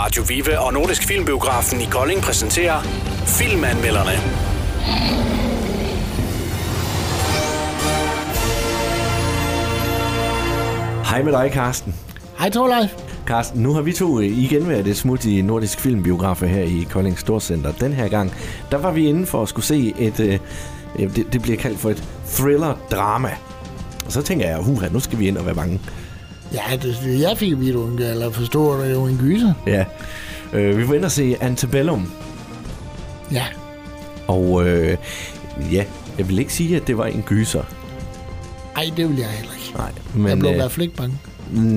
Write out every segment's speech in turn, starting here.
Radio Vive og Nordisk Filmbiografen i Kolding præsenterer Filmanmelderne. Hej med dig, Karsten. Hej Torleif. Karsten, nu har vi to igen været et smut i Nordisk Filmbiografer her i Kolding Storcenter. Den her gang, der var vi inde for at skulle se et, øh, det, det bliver kaldt for et thriller-drama. Og så tænker jeg, huha, nu skal vi ind og være bange. Ja, det, jeg fik videoen, eller forstår det jo en gyser. Ja, øh, vi var inde og se Antebellum. Ja, Og øh, ja, jeg vil ikke sige, at det var en gyser. ej, det vil jeg heller ikke. Nej, Men, jeg blev i hvert fald ikke bange.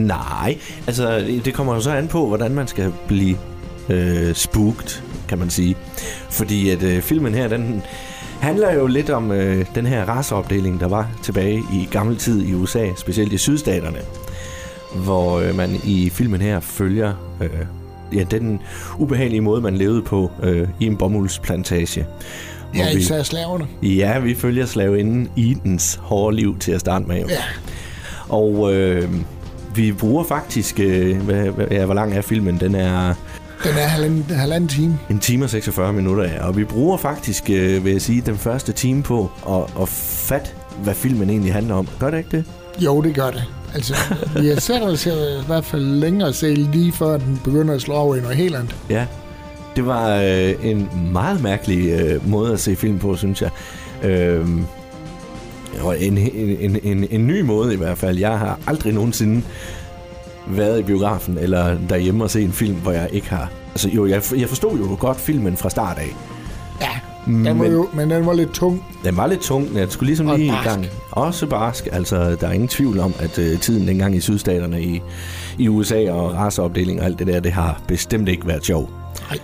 nej, altså det kommer jo så an på, hvordan man skal blive øh, spooked, kan man sige. Fordi at øh, filmen her, den handler jo lidt om øh, den her raceopdeling, der var tilbage i gammel tid i USA, specielt i sydstaterne. Hvor øh, man i filmen her følger øh, ja, den ubehagelige måde, man levede på øh, i en bomuldsplantage. Ja, vi- især slaverne. Ja, vi følger slavinden Edens hårde liv til at starte med. Jo. Ja, Og øh, vi bruger faktisk... Øh, hvad, hvad, ja, hvor lang er filmen? Den er den er halvanden, halvanden time. en time og 46 minutter, ja. Og vi bruger faktisk, øh, vil jeg sige, den første time på at, at fatte, hvad filmen egentlig handler om. Gør det ikke det? Jo, det gør det. Altså, vi har sat os her i hvert fald længere se, lige før den begynder at slå over i noget helt andet. Ja. Det var øh, en meget mærkelig øh, måde at se film på, synes jeg. Øh, og en, en, en, en, en ny måde i hvert fald. Jeg har aldrig nogensinde været i biografen eller derhjemme og se en film, hvor jeg ikke har... Altså jo, jeg, jeg forstod jo godt filmen fra start af. Den var Men- jo, men den var lidt tung. Den var lidt tung, jeg skulle ligesom Og lige i barsk. gang. Også barsk. Altså, der er ingen tvivl om, at øh, tiden dengang i sydstaterne i, i USA og raceopdeling og alt det der, det har bestemt ikke været sjov. Nej.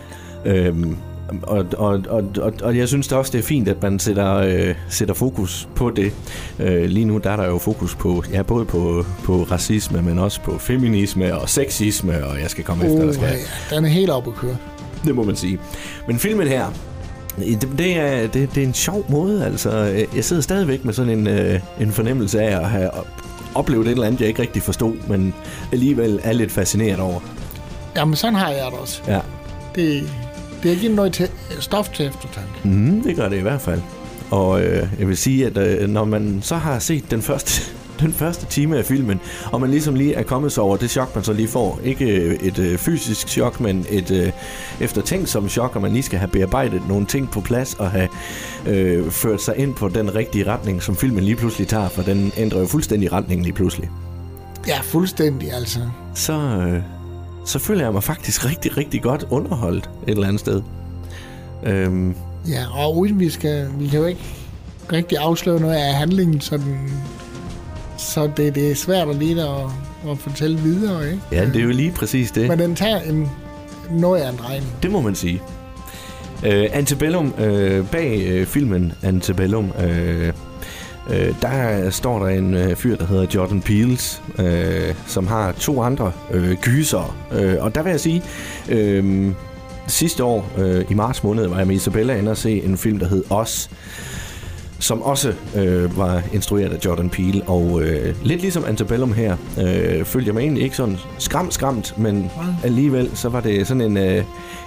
Øhm, og, og, og, og, og jeg synes da også, det er fint, at man sætter, øh, sætter fokus på det. Øh, lige nu der er der jo fokus på, ja, både på, på racisme, men også på feminisme og sexisme, og jeg skal komme efter, Uh, der skal den er helt oppe at køre. det må man sige. Men filmen her, det, det, er, det, det er en sjov måde. Altså, jeg sidder stadigvæk med sådan en, øh, en fornemmelse af at have op- oplevet et eller andet, jeg ikke rigtig forstod, men alligevel er lidt fascineret over. Jamen, sådan har jeg det også. Ja, Det, det er ikke noget til, stof til eftertanke. mm, det gør det i hvert fald. Og øh, jeg vil sige, at øh, når man så har set den første, den første time af filmen, og man ligesom lige er kommet sig over det chok, man så lige får. Ikke øh, et øh, fysisk chok, men et øh, eftertænksomt chok, og man lige skal have bearbejdet nogle ting på plads, og have øh, ført sig ind på den rigtige retning, som filmen lige pludselig tager, for den ændrer jo fuldstændig retning lige pludselig. Ja, fuldstændig altså. Så, øh, så føler jeg mig faktisk rigtig, rigtig godt underholdt et eller andet sted. Øhm, Ja, og uden vi skal, vi kan jo ikke rigtig afsløre noget af handlingen, så, den, så det, det er svært at lige at, at fortælle videre, ikke? ja, det er jo lige præcis det. Men den tager en, noget af en drejning. Det må man sige. Uh, Antebellum, uh, bag uh, filmen Antebellum, uh, uh, der står der en uh, fyr, der hedder Jordan Peels, uh, som har to andre uh, gyser. Uh, og der vil jeg sige, uh, sidste år uh, i marts måned var jeg med Isabella inde og se en film, der hed Os, som også øh, var instrueret af Jordan Peele, og øh, lidt ligesom Antebellum her, øh, følte jeg mig egentlig ikke sådan skræmt, skræmt, men alligevel så var det sådan en, øh,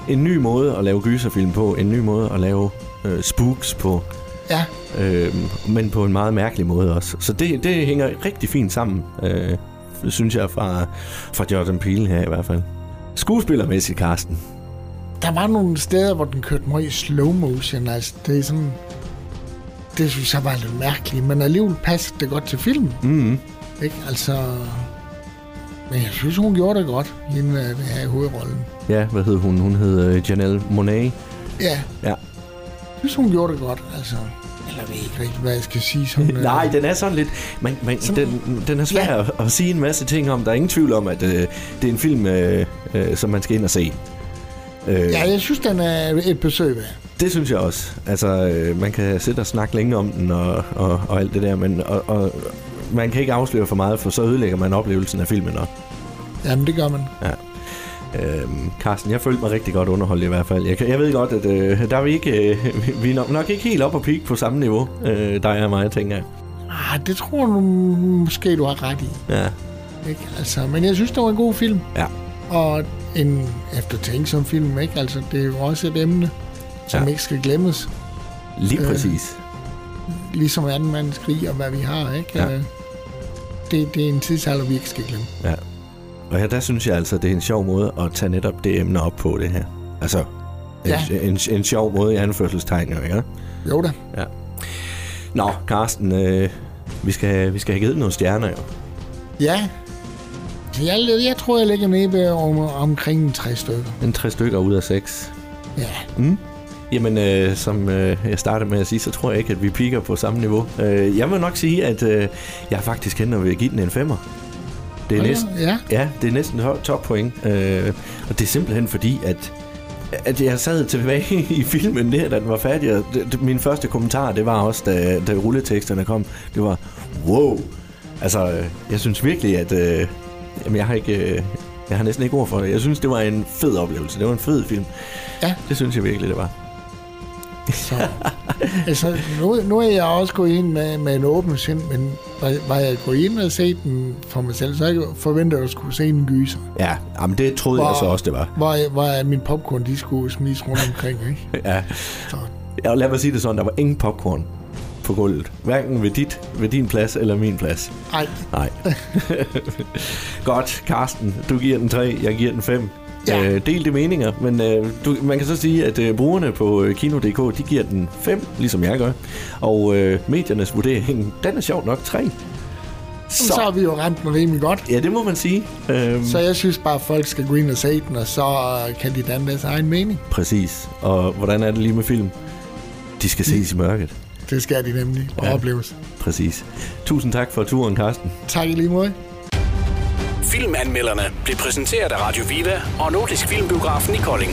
en ny måde at lave gyserfilm på, en ny måde at lave øh, spooks på, Ja, øh, men på en meget mærkelig måde også. Så det, det hænger rigtig fint sammen, øh, synes jeg, fra, fra Jordan Peele her i hvert fald. Skuespillermæssigt, Karsten. der var nogle steder, hvor den kørte meget i slow motion. Altså, det er sådan... Det synes jeg var lidt mærkeligt, men alligevel passede det godt til filmen. Mm. Ikke? Altså... Men jeg synes, hun gjorde det godt, hende af det her i hovedrollen. Ja, hvad hed hun? Hun hed øh, Janelle Monáe. Ja, Ja. jeg synes, hun gjorde det godt, altså. Eller ved ikke rigtig, hvad jeg skal sige. Sådan, øh, Nej, den er sådan lidt... Man, man, den, den er svær Ja. at, at sige en masse ting om. Der er ingen tvivl om, at øh, det er en film, øh, øh, som man skal ind og se. Øh, Ja, jeg synes, den er et besøg værd. Det synes jeg også. Altså, øh, man kan sidde og snakke længe om den og, og, og alt det der, men og, og, man kan ikke afsløre for meget, for så ødelægger man oplevelsen af filmen også. Jamen, det gør man. Øhm, Carsten, jeg følte mig rigtig godt underholdt i hvert fald. Jeg, jeg ved godt, at øh, der er vi ikke, øh, vi er nok, nok ikke helt op og peak på samme niveau, øh, dig og mig, tænker jeg. Ah, det tror nu, måske, du har ret i. Ja, Ikke? Altså, men jeg synes, det var en god film. ja. og en eftertænksom film, ikke? Altså, det er jo også et emne, som Ja. ja. ikke skal glemmes. Lige Øh. præcis. Ligesom anden mandskrig og hvad vi har, ikke? Ja. Øh, Det, det er en tidsalder, vi ikke skal glemme. Ja. Og her, der synes jeg altså, det er en sjov måde at tage netop det emne op på det her. Altså, en, Ja. en, en sjov måde i anførselstegn, jo, ikke? Jo da. Nå, Carsten, øh, vi, skal, vi skal have givet nogle stjerner, jo. Ja. Jeg, jeg tror, jeg ligger nede om, omkring en tre stykker. En tre stykker ud af seks. Ja. Mm. Jamen, øh, som øh, jeg startede med at sige, så tror jeg ikke, at vi piker på samme niveau. Øh, jeg vil nok sige, at øh, jeg faktisk hænder ved at give den en femmer. Det er næsten, Ja. ja, det er næsten top, point. Øh, og det er simpelthen fordi, at at jeg sad tilbage i filmen der, da den var færdig, og det, det, min første kommentar, det var også, da, da rulleteksterne kom, det var, wow. Altså, øh, jeg synes virkelig, at øh, jamen, jeg har ikke... Øh, jeg har næsten ikke ord for det. Jeg synes, det var en fed oplevelse. Det var en fed film. Ja. Det synes jeg virkelig, det var. Så, altså, nu, nu er jeg også gået ind med, med en åben sind, men var, var jeg gået ind og set den for mig selv, så jeg forventede jeg at skulle se en gyser. Ja, jamen det troede jeg Hvor- så også, det var. Hvor, jeg- hvor jeg- min popcorn, de skulle smides rundt omkring, ikke? Ja. Så, Ja, lad mig sige det sådan, der var ingen popcorn på gulvet. Hverken ved, dit, ved din plads eller min plads. ej, Nej. Godt, Karsten. Du giver den 3, jeg giver den 5. Ja. Øh, delte meninger, men øh, du, man kan så sige, at øh, brugerne på øh, Kino.dk, de giver den 5, ligesom jeg gør. Og øh, mediernes vurdering, den er sjovt nok 3. så. så har vi jo rent den rimelig godt. Ja, det må man sige. Øhm, Så jeg synes bare, at folk skal gå ind og se den, og så øh, kan de danne deres egen mening. Præcis. Og hvordan er det lige med film? De skal ses i mørket. Det skal de nemlig og Ja. opleves. Præcis. Tusind tak for turen, Karsten. Tak i lige måde. Filmanmelderne blev præsenteret af Radio Viva og Nordisk Filmbiografen i Kolding.